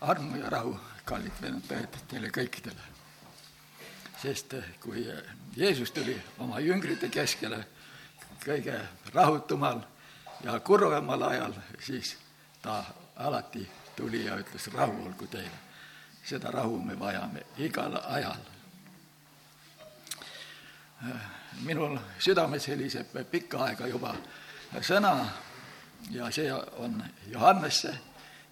armu ja rahu, kallid vennad-õed, teile kõikidele. sest kui Jeesus tuli oma jüngrite keskele kõige rahutumal ja kurvemal ajal, siis ta alati tuli ja ütles, rahu olgu teile. seda rahu me vajame igal ajal. minul südames heliseb pikka aega juba sõna ja see on Johannesse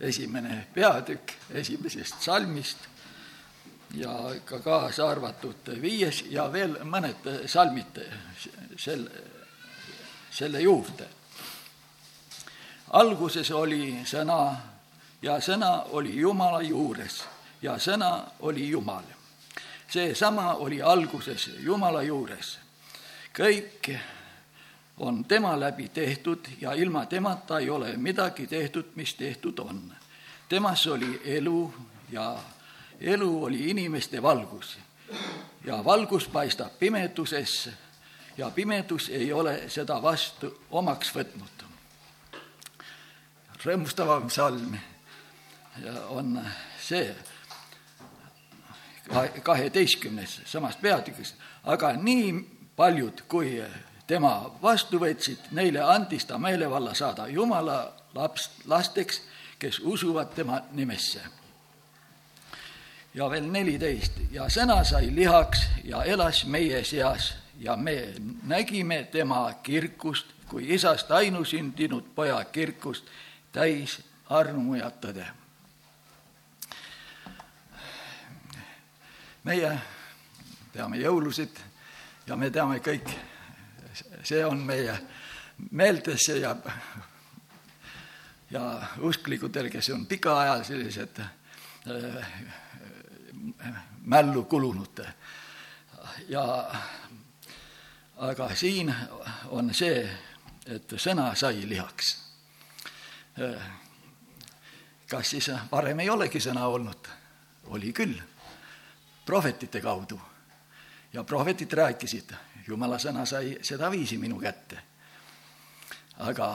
esimene peatükk esimesest salmist ja ka kaasa arvatud viies ja veel mõned salmid sel, selle juurde. alguses oli sõna ja sõna oli Jumala juures ja sõna oli Jumal. seesama oli alguses Jumala juures. kõik on tema läbi tehtud ja ilma temata ei ole midagi tehtud, mis tehtud on. temas oli elu ja elu oli inimeste valgus ja valgus paistab pimeduses ja pimedus ei ole seda vastu omaks võtnud. rõõmustavam salm on see kaheteistkümnes samas peatükis, aga nii paljud, kui tema vastu võtsid, neile andis ta meelevalla saada Jumala laps, lasteks, kes usuvad tema nimesse. ja veel neliteist, ja sõna sai lihaks ja elas meie seas ja me nägime tema kirkust kui isast ainusündinud poja kirkust, täis armu ja tõde. meie teame jõulusid ja me teame kõik see on meie meeltesse ja, ja usklikutel, kes on pikaajalised äh, mällu kulunud. ja aga siin on see, et sõna sai lihaks. Äh, kas siis varem ei olegi sõna olnud? oli küll, prohvetite kaudu ja prohvetid rääkisid jumala sõna sai sedaviisi minu kätte. aga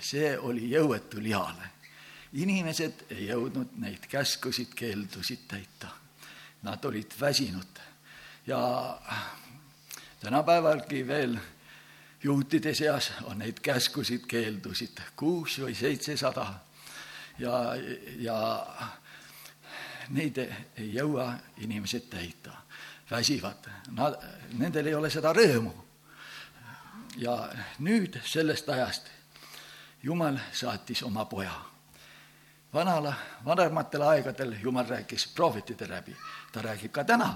see oli jõuetu lihale. inimesed ei jõudnud neid käskusid, keeldusid täita. Nad olid väsinud ja tänapäevalgi veel juutide seas on neid käskusid, keeldusid kuus või seitsesada ja, ja neid ei jõua inimesed täita väsivad, nad, nendel ei ole seda rõõmu. ja nüüd sellest ajast Jumal saatis oma poja. vanal, vanematel aegadel Jumal rääkis prohvetide läbi, ta räägib ka täna,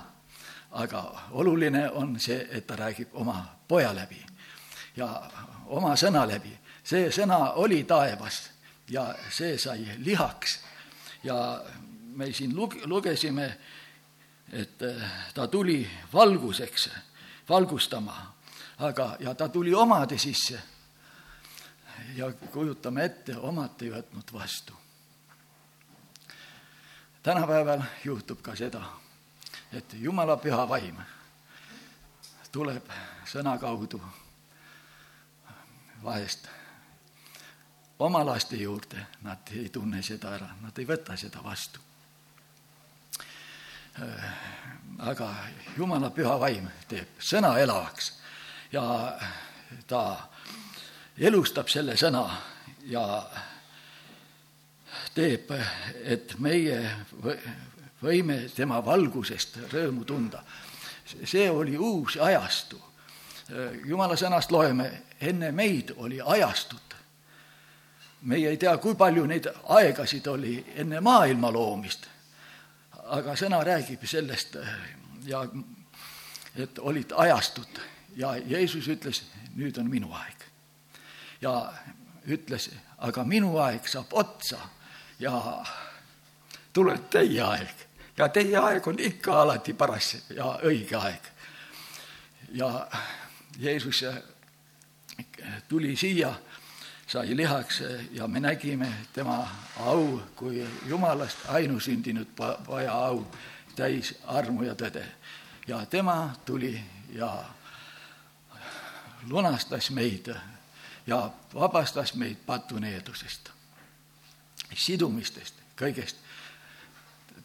aga oluline on see, et ta räägib oma poja läbi ja oma sõna läbi. see sõna oli taevas ja see sai lihaks ja me siin lug-, lugesime et eh, ta tuli valguseks, valgustama, aga, ja ta tuli omade sisse. ja kujutame ette, omad ei võtnud vastu. tänapäeval juhtub ka seda, et Jumala püha vaim tuleb sõna kaudu vahest oma laste juurde, nad ei tunne seda ära, nad ei võta seda vastu aga Jumala püha vaim teeb sõna elavaks ja ta elustab selle sõna ja teeb, et meie võime tema valgusest rõõmu tunda. see oli uus ajastu. Äh, jumala sõnast loeme, enne meid oli ajastut. meie ei tea, kui palju neid aegasid oli enne maailma loomist aga sõna räägib sellest äh, ja et olid ajastud ja Jeesus ütles, nüüd on minu aeg. ja ütles, aga minu aeg saab otsa ja tuleb teie aeg ja teie aeg on ikka alati paras ja õige aeg. ja Jeesus äh, tuli siia sai lihaks ja me nägime tema au kui Jumalast ainusündinud poja au täis armu ja tõde. ja tema tuli ja lunastas meid ja vabastas meid patuneedusest. sidumistest, kõigest.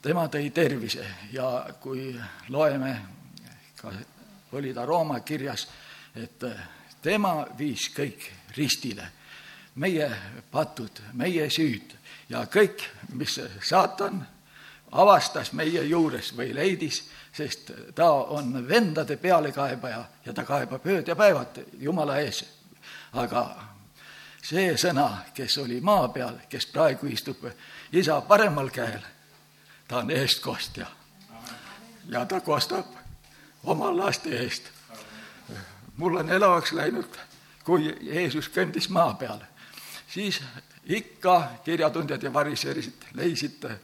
tema tõi tervise ja kui loeme, ka oli ta Rooma kirjas, et tema viis kõik ristile, meie patud, meie süüd ja kõik, mis saatan avastas meie juures või leidis, sest ta on vendade pealekaebaja ja ta kaebab ööd ja päevad Jumala ees. aga see sõna, kes oli maa peal, kes praegu istub isa paremal käel, ta on eestkostja. ja ta kostab oma laste eest. mul on elavaks läinud, kui Jeesus kõndis maa peal, siis ikka kirjatundjad ja variseerisid, leisid eh,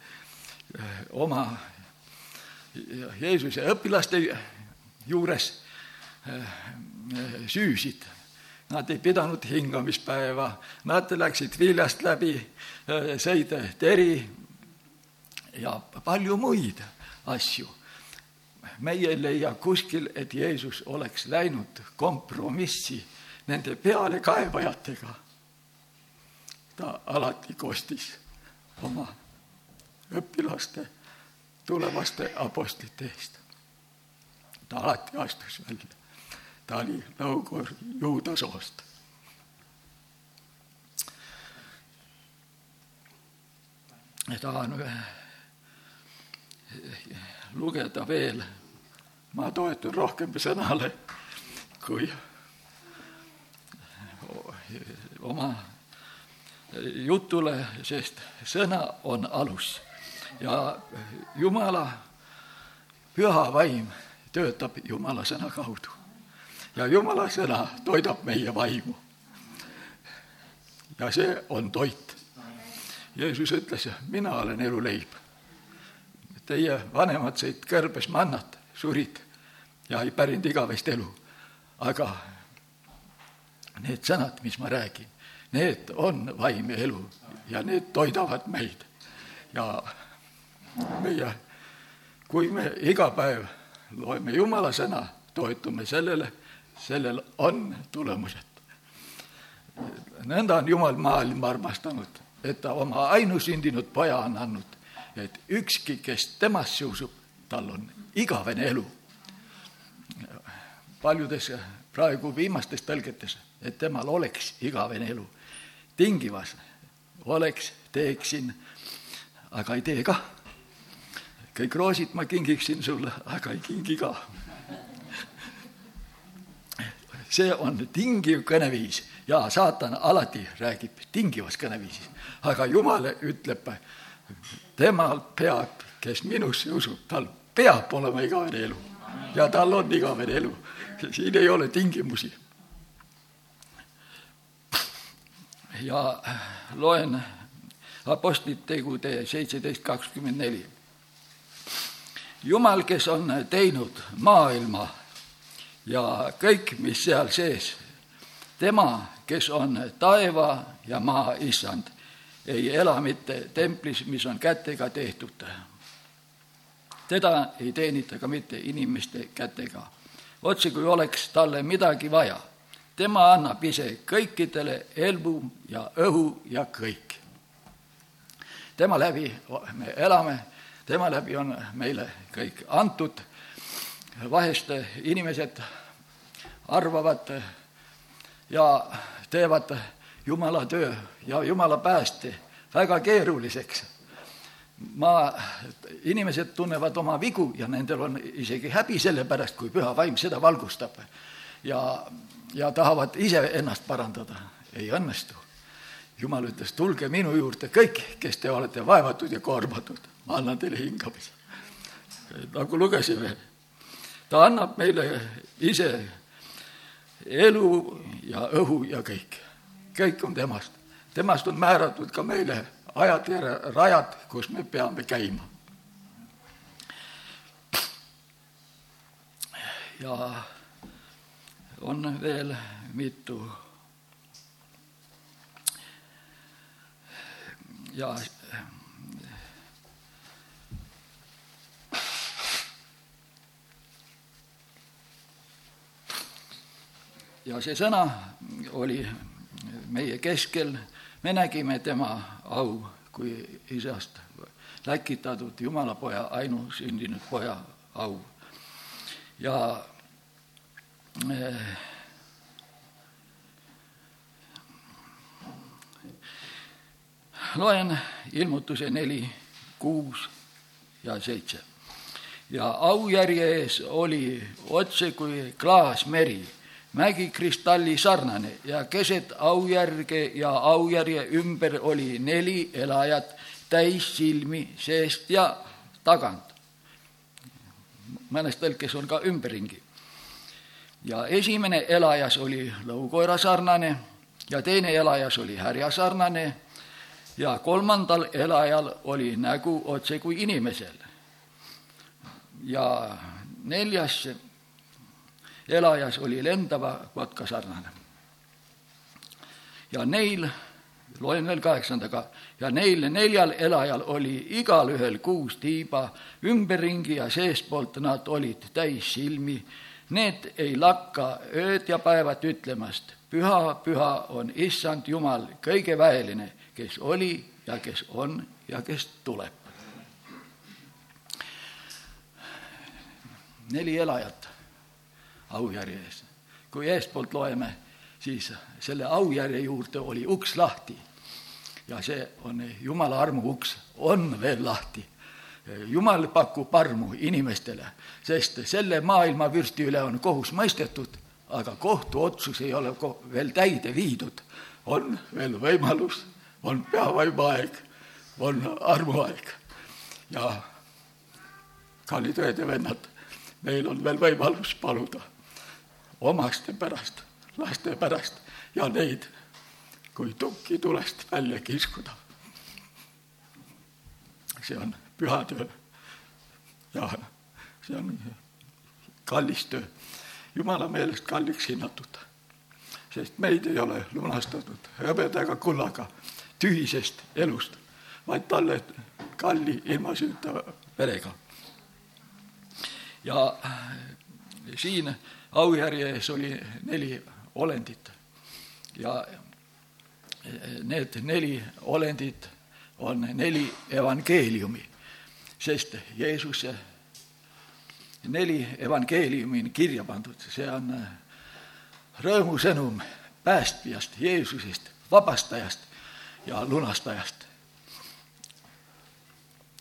oma Jeesuse õpilaste juures eh, süüsid. Nad ei pidanud hingamispäeva, nad läksid viljast läbi, eh, sõid teri ja palju muid asju. meie ei leia kuskil, et Jeesus oleks läinud kompromissi nende pealekaebajatega. Ta alati kostis oma õpilaste tulevaste apostlite eest. ta alati astus välja. ta oli Nõukogude juuda soost. tahan lugeda veel, ma toetun rohkem sõnale kui oma jutule, sest sõna on alus ja Jumala püha vaim töötab Jumala sõna kaudu. ja Jumala sõna toidab meie vaimu. ja see on toit. Jeesus ütles, mina olen eluleib. Teie vanemad sõid kõrbes mannat, surid ja ei pärinud igavest elu. aga need sõnad, mis ma räägin, need on vaim ja elu ja need toidavad meid. ja meie, kui me iga päev loeme Jumala sõna, toetume sellele, sellel on tulemused. nõnda on Jumal maailma armastanud, et ta oma ainusündinud poja on andnud, et ükski, kes temasse usub, tal on igavene elu. paljudes praegu viimastes tõlgetes, et temal oleks igavene elu. Tingivas oleks, teeksin, aga ei tee kah kõik roosid ma kingiksin sulle, aga ei kingi ka. see on tingiv kõneviis ja saatan alati räägib tingivas kõneviisis, aga Jumal ütleb, temal peab, kes minusse usub, tal peab olema igavene elu ja tal on igavene elu. siin ei ole tingimusi. Ja loen Apostlite tegude seitseteist kakskümmend neli Jumal, kes on teinud maailma ja kõik, mis seal sees, tema, kes on taeva ja maa issand, ei ela mitte templis, mis on kätega tehtud. teda ei teenita ka mitte inimeste kätega, otse kui oleks talle midagi vaja. Tema annab ise kõikidele elmu ja õhu ja kõik. tema läbi me elame tema läbi on meile kõik antud. vahest inimesed arvavad ja teevad Jumala töö ja Jumala pääste väga keeruliseks. ma, inimesed tunnevad oma vigu ja nendel on isegi häbi selle pärast, kui püha vaim seda valgustab. ja, ja tahavad ise ennast parandada, ei õnnestu. Jumal ütles, tulge minu juurde kõik, kes te olete vaevatud ja koormatud ma annan teile hingamise. nagu lugesime, ta annab meile ise elu ja õhu ja kõik, kõik on temast. temast on määratud ka meile ajad ja rajad, kus me peame käima. ja on veel mitu ja ja see sõna oli meie keskel, me nägime tema au kui isast läkitatud Jumalapoja ainusündinud poja au. ja loen ilmutuse neli, kuus ja seitse. ja aujärje ees oli otse kui klaasmeri, mägikristalli sarnane ja keset aujärge ja aujärje ümber oli neli elajat täis silmi seest ja tagant. mõnes tõlkes on ka ümberringi. Ja esimene elajas oli lõukoera sarnane ja teine elajas oli härja sarnane ja kolmandal elajal oli nägu otse kui inimesel. ja neljas elajas oli lendava kotka sarnane. ja neil, loen veel kaheksandaga, ja neil neljal elajal oli igalühel kuus tiiba ümberringi ja seestpoolt nad olid täis silmi. Need ei lakka ööd ja päevad ütlemast, püha, püha on issand Jumal, kõige väeline kes oli ja kes on ja kes tuleb. neli elajat aujärje ees. kui eespoolt loeme, siis selle aujärje juurde oli uks lahti ja see on Jumala armu uks, on veel lahti. Jumal pakub armu inimestele, sest selle maailma vürsti üle on kohus mõistetud, aga kohtuotsus ei ole veel täide viidud. on veel võimalus on peavaimuaeg, on armuaeg. ja kallid õed ja vennad, meil on veel võimalus paluda omaste pärast, laste pärast ja neid kui tukki tulest välja kiskuda. see on püha töö ja see on kallis töö, jumala meelest kalliks hinnatud, sest meid ei ole lunastatud hõbeda ega kullaga tühisest elust, vaid talle kalli ilma süüta verega. ja siin aujärje ees oli neli olendit. Ja need neli olendit on neli evangeeliumi, sest Jeesuse neli evangeeliumi on kirja pandud, see on rõõmusõnum päästjast, Jeesusest, vabastajast ja lunastajast.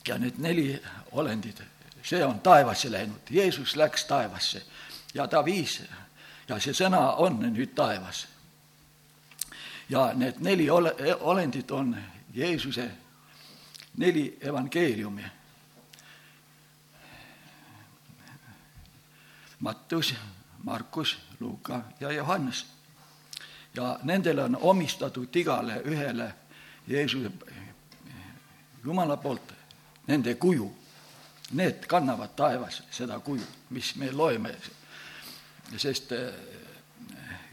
ja need neli olendit, see on taevasse läinud, Jeesus läks taevasse ja ta viis ja see sõna on nüüd taevas. ja need neli ole, olendit on Jeesuse neli evangeeliumi. Mattus, Markus, Luuka ja Johannes. ja nendele on omistatud igale ühele Jeesuse, Jumala poolt nende kuju, need kannavad taevas seda kuju, mis me loeme, sest eh,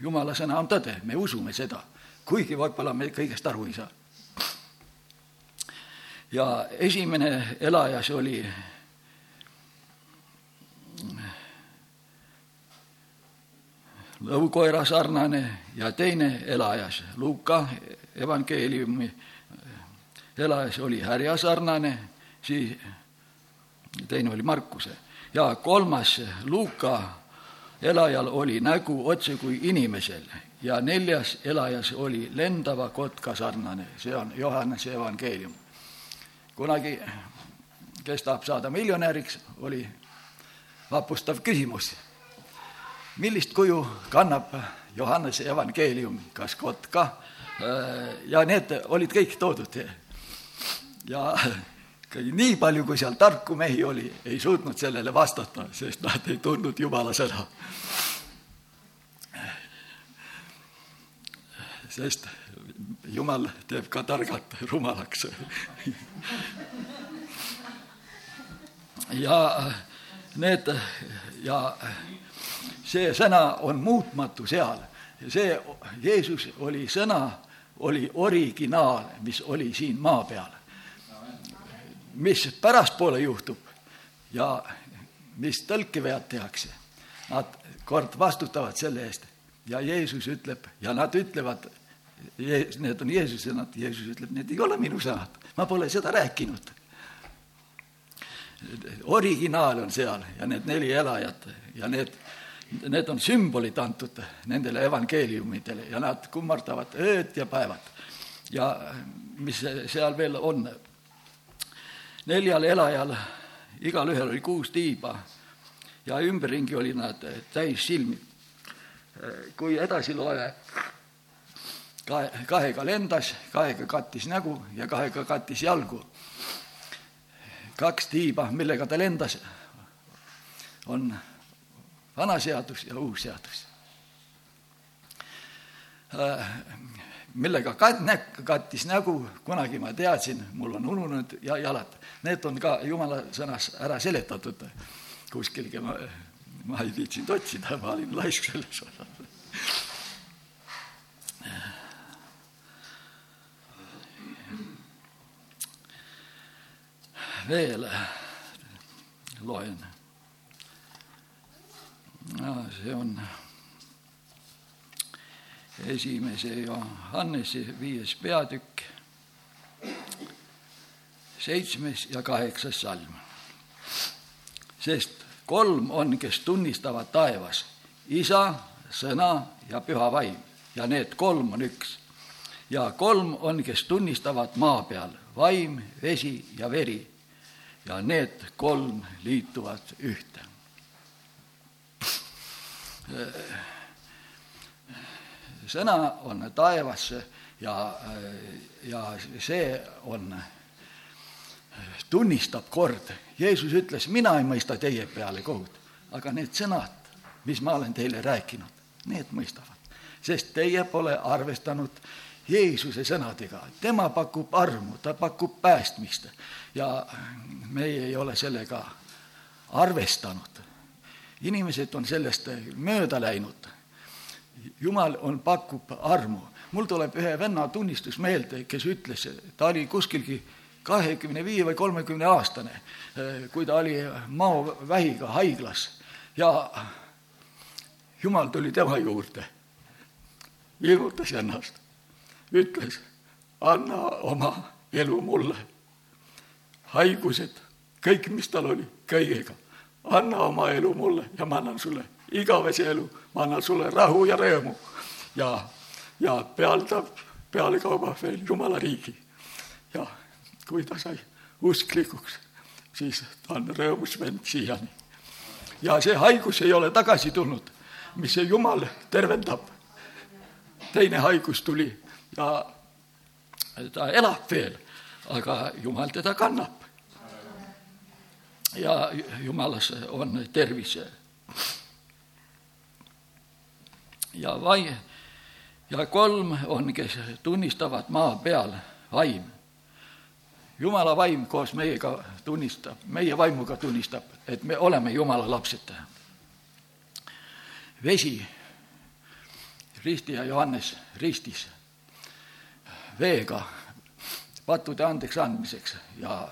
Jumala sõna on tõde, me usume seda, kuigi võib-olla me kõigest aru ei saa. ja esimene elajas oli lõukoera sarnane ja teine elajas Luuka evangeeliumi elajas oli härja sarnane, siis teine oli Markuse ja kolmas Luuka elajal oli nägu otse kui inimesel ja neljas elajas oli lendava kotka sarnane, see on Johannese evangeelium. kunagi, kes tahab saada miljonäriks, oli vapustav küsimus. Millist kuju kannab Johannese evangeelium, kas kotka Äh, ja need olid kõik toodud. ja nii palju, kui seal tarku mehi oli, ei suutnud sellele vastata, sest nad ei tundnud Jumala sõna. sest Jumal teeb ka targad rumalaks. ja need ja see sõna on muutmatu seal see Jeesus oli sõna, oli originaal, mis oli siin maa peal. mis pärastpoole juhtub ja mis tõlkevead tehakse, nad kord vastutavad selle eest ja Jeesus ütleb ja nad ütlevad need on Jeesuse sõnad, Jeesus ütleb, need ei ole minu sõnad, ma pole seda rääkinud. originaal on seal ja need neli elajat ja need, need on sümbolid antud nendele evangeeliumidele ja nad kummardavad ööd ja päevad. ja mis seal veel on, neljal elajal, igalühel oli kuus tiiba ja ümberringi olid nad täis silmi. kui edasi loe, kahe, kahega lendas, kahega kattis nägu ja kahega kattis jalgu. kaks tiiba, millega ta lendas, on vana seadus ja uus seadus. millega kat-, näk-, kattis nägu, kunagi ma teadsin, mul on ununenud ja jalad, need on ka jumala sõnas ära seletatud kuskilgi, ma, ma ei viitsinud otsida, ma olin laisk selles osas veel loen. See on esimese Johannese viies peatükk, seitsmes ja kaheksas salm. sest kolm on, kes tunnistavad taevas, isa, sõna ja püha vaim ja need kolm on üks. ja kolm on, kes tunnistavad maa peal, vaim, vesi ja veri ja need kolm liituvad ühte. Sõna on taevas ja, ja see on, tunnistab kord. Jeesus ütles, mina ei mõista teie peale kohut, aga need sõnad, mis ma olen teile rääkinud, need mõistavad, sest teie pole arvestanud Jeesuse sõnadega, tema pakub armu, ta pakub päästmist ja meie ei ole sellega arvestanud. Inimesed on sellest mööda läinud. jumal on, pakub armu. mul tuleb ühe venna tunnistus meelde, kes ütles, ta oli kuskilgi kahekümne viie või kolmekümne aastane, kui ta oli maovähiga haiglas ja jumal tuli tema juurde, ilmutas ennast ütles, anna oma elu mulle. haigused, kõik, mis tal oli, kõigega, anna oma elu mulle ja ma annan sulle igavese elu, ma annan sulle rahu ja rõõmu. ja, ja peal ta pealekauba veel Jumala riigi. ja kui ta sai usklikuks, siis ta on rõõmus vend siiani. ja see haigus ei ole tagasi tulnud, mis see Jumal tervendab. teine haigus tuli ja ta elab veel, aga Jumal teda kannab. Ja Jumalas on tervis. ja vai-, ja kolm on, kes tunnistavad maa peal vaim. Jumala vaim koos meiega tunnistab, meie vaimuga tunnistab, et me oleme Jumala lapsed. vesi, risti ja Johannes ristis veega pattude andeks andmiseks ja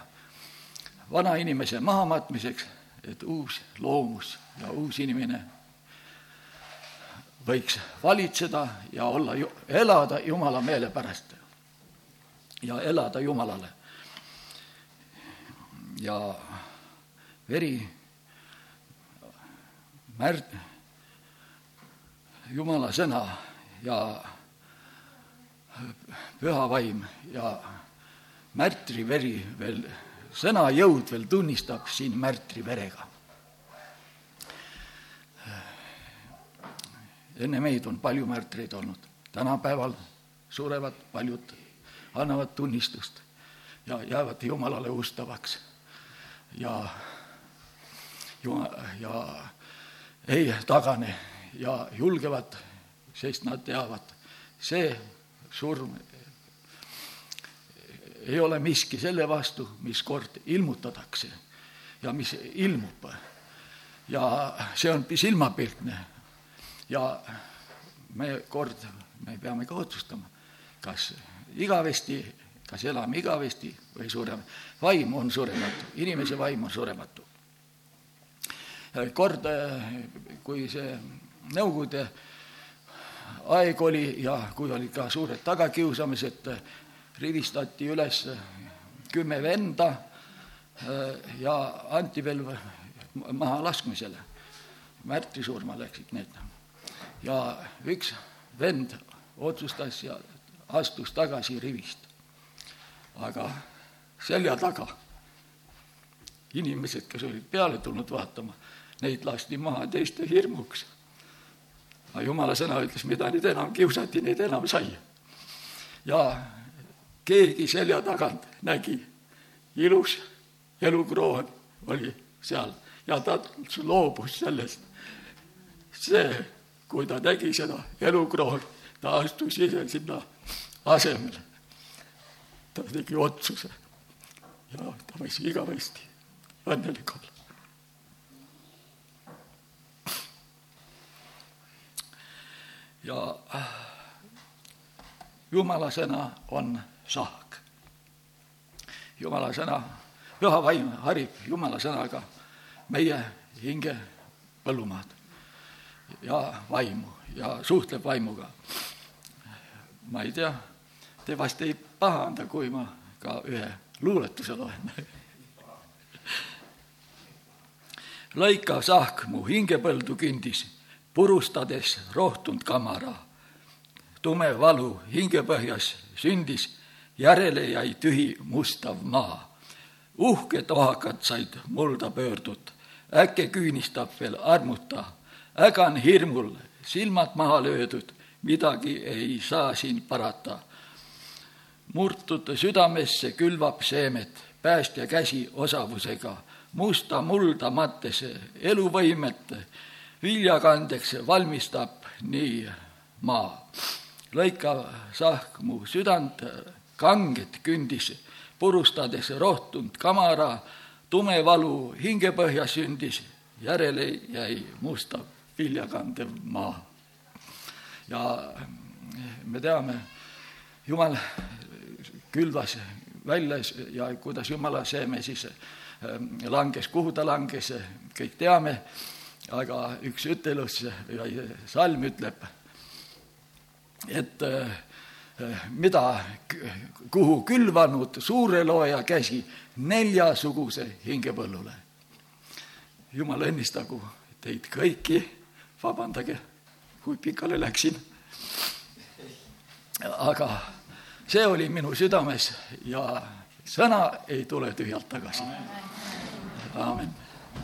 vana inimese mahamatmiseks, et uus loomus ja uus inimene võiks valitseda ja olla, elada Jumala meele pärast ja elada Jumalale. ja veri, märd, Jumala sõna ja püha vaim ja märtriveri veel, sõna jõud veel tunnistab siin märtriverega. enne meid on palju märtreid olnud, tänapäeval surevad paljud, annavad tunnistust ja jäävad Jumalale ustavaks ja, ja ei tagane ja julgevad, sest nad teavad, see surm ei ole miski selle vastu, mis kord ilmutatakse ja mis ilmub. ja see on silmapiltne. ja me kord, me peame ka otsustama, kas igavesti, kas elame igavesti või sureme. vaim on surematu, inimese vaim on surematu. kord, kui see Nõukogude aeg oli ja kui olid ka suured tagakiusamised, rivistati üles kümme venda äh, ja anti veel maha laskmisele. märtri surma läksid need. ja üks vend otsustas ja astus tagasi rivist. aga selja taga inimesed, kes olid peale tulnud vaatama, neid lasti maha teiste hirmuks. aga jumala sõna ütles, mida nüüd enam kiusati, neid enam sai. ja keegi selja tagant nägi, ilus elukroon oli seal ja ta loobus sellest. see, kui ta nägi seda elukrooni, ta astus ise sinna asemele. ta tegi otsuse ja ta võis igavesti õnnelik olla. ja jumala sõna on sahk. jumala sõna, püha vaim harib jumala sõnaga meie hinge põllumaad ja vaimu ja suhtleb vaimuga. ma ei tea, te vast ei pahanda, kui ma ka ühe luuletuse loen lõikav sahk mu hingepõldu kündis, purustades rohtunud kamara. tume valu hingepõhjas sündis, järele jäi tühi mustav maa. uhked ohakad said mulda pöördud, äkki küünistab veel armuta, ägan hirmul, silmad maha löödud, midagi ei saa siin parata. murtud südamesse külvab seemet, päästja käsi osavusega musta mulda mattes eluvõimet viljakandeks valmistab nii maa. lõikav sahk mu südant kanget kündis, purustades rohtunud kamara, tume valu hingepõhjas sündis, järele jäi musta viljakandev maa. ja me teame, Jumal külvas välja ja kuidas Jumala seeme siis Ähm, langes, kuhu ta langes, kõik teame, aga üks ütelus või salm ütleb, et äh, mida, kuhu külvanud suure looja käsi neljasuguse hingepõllule. jumal õnnistagu teid kõiki, vabandage, kui pikale läksin. aga see oli minu südames ja sõna ei tule tühjalt tagasi. aamen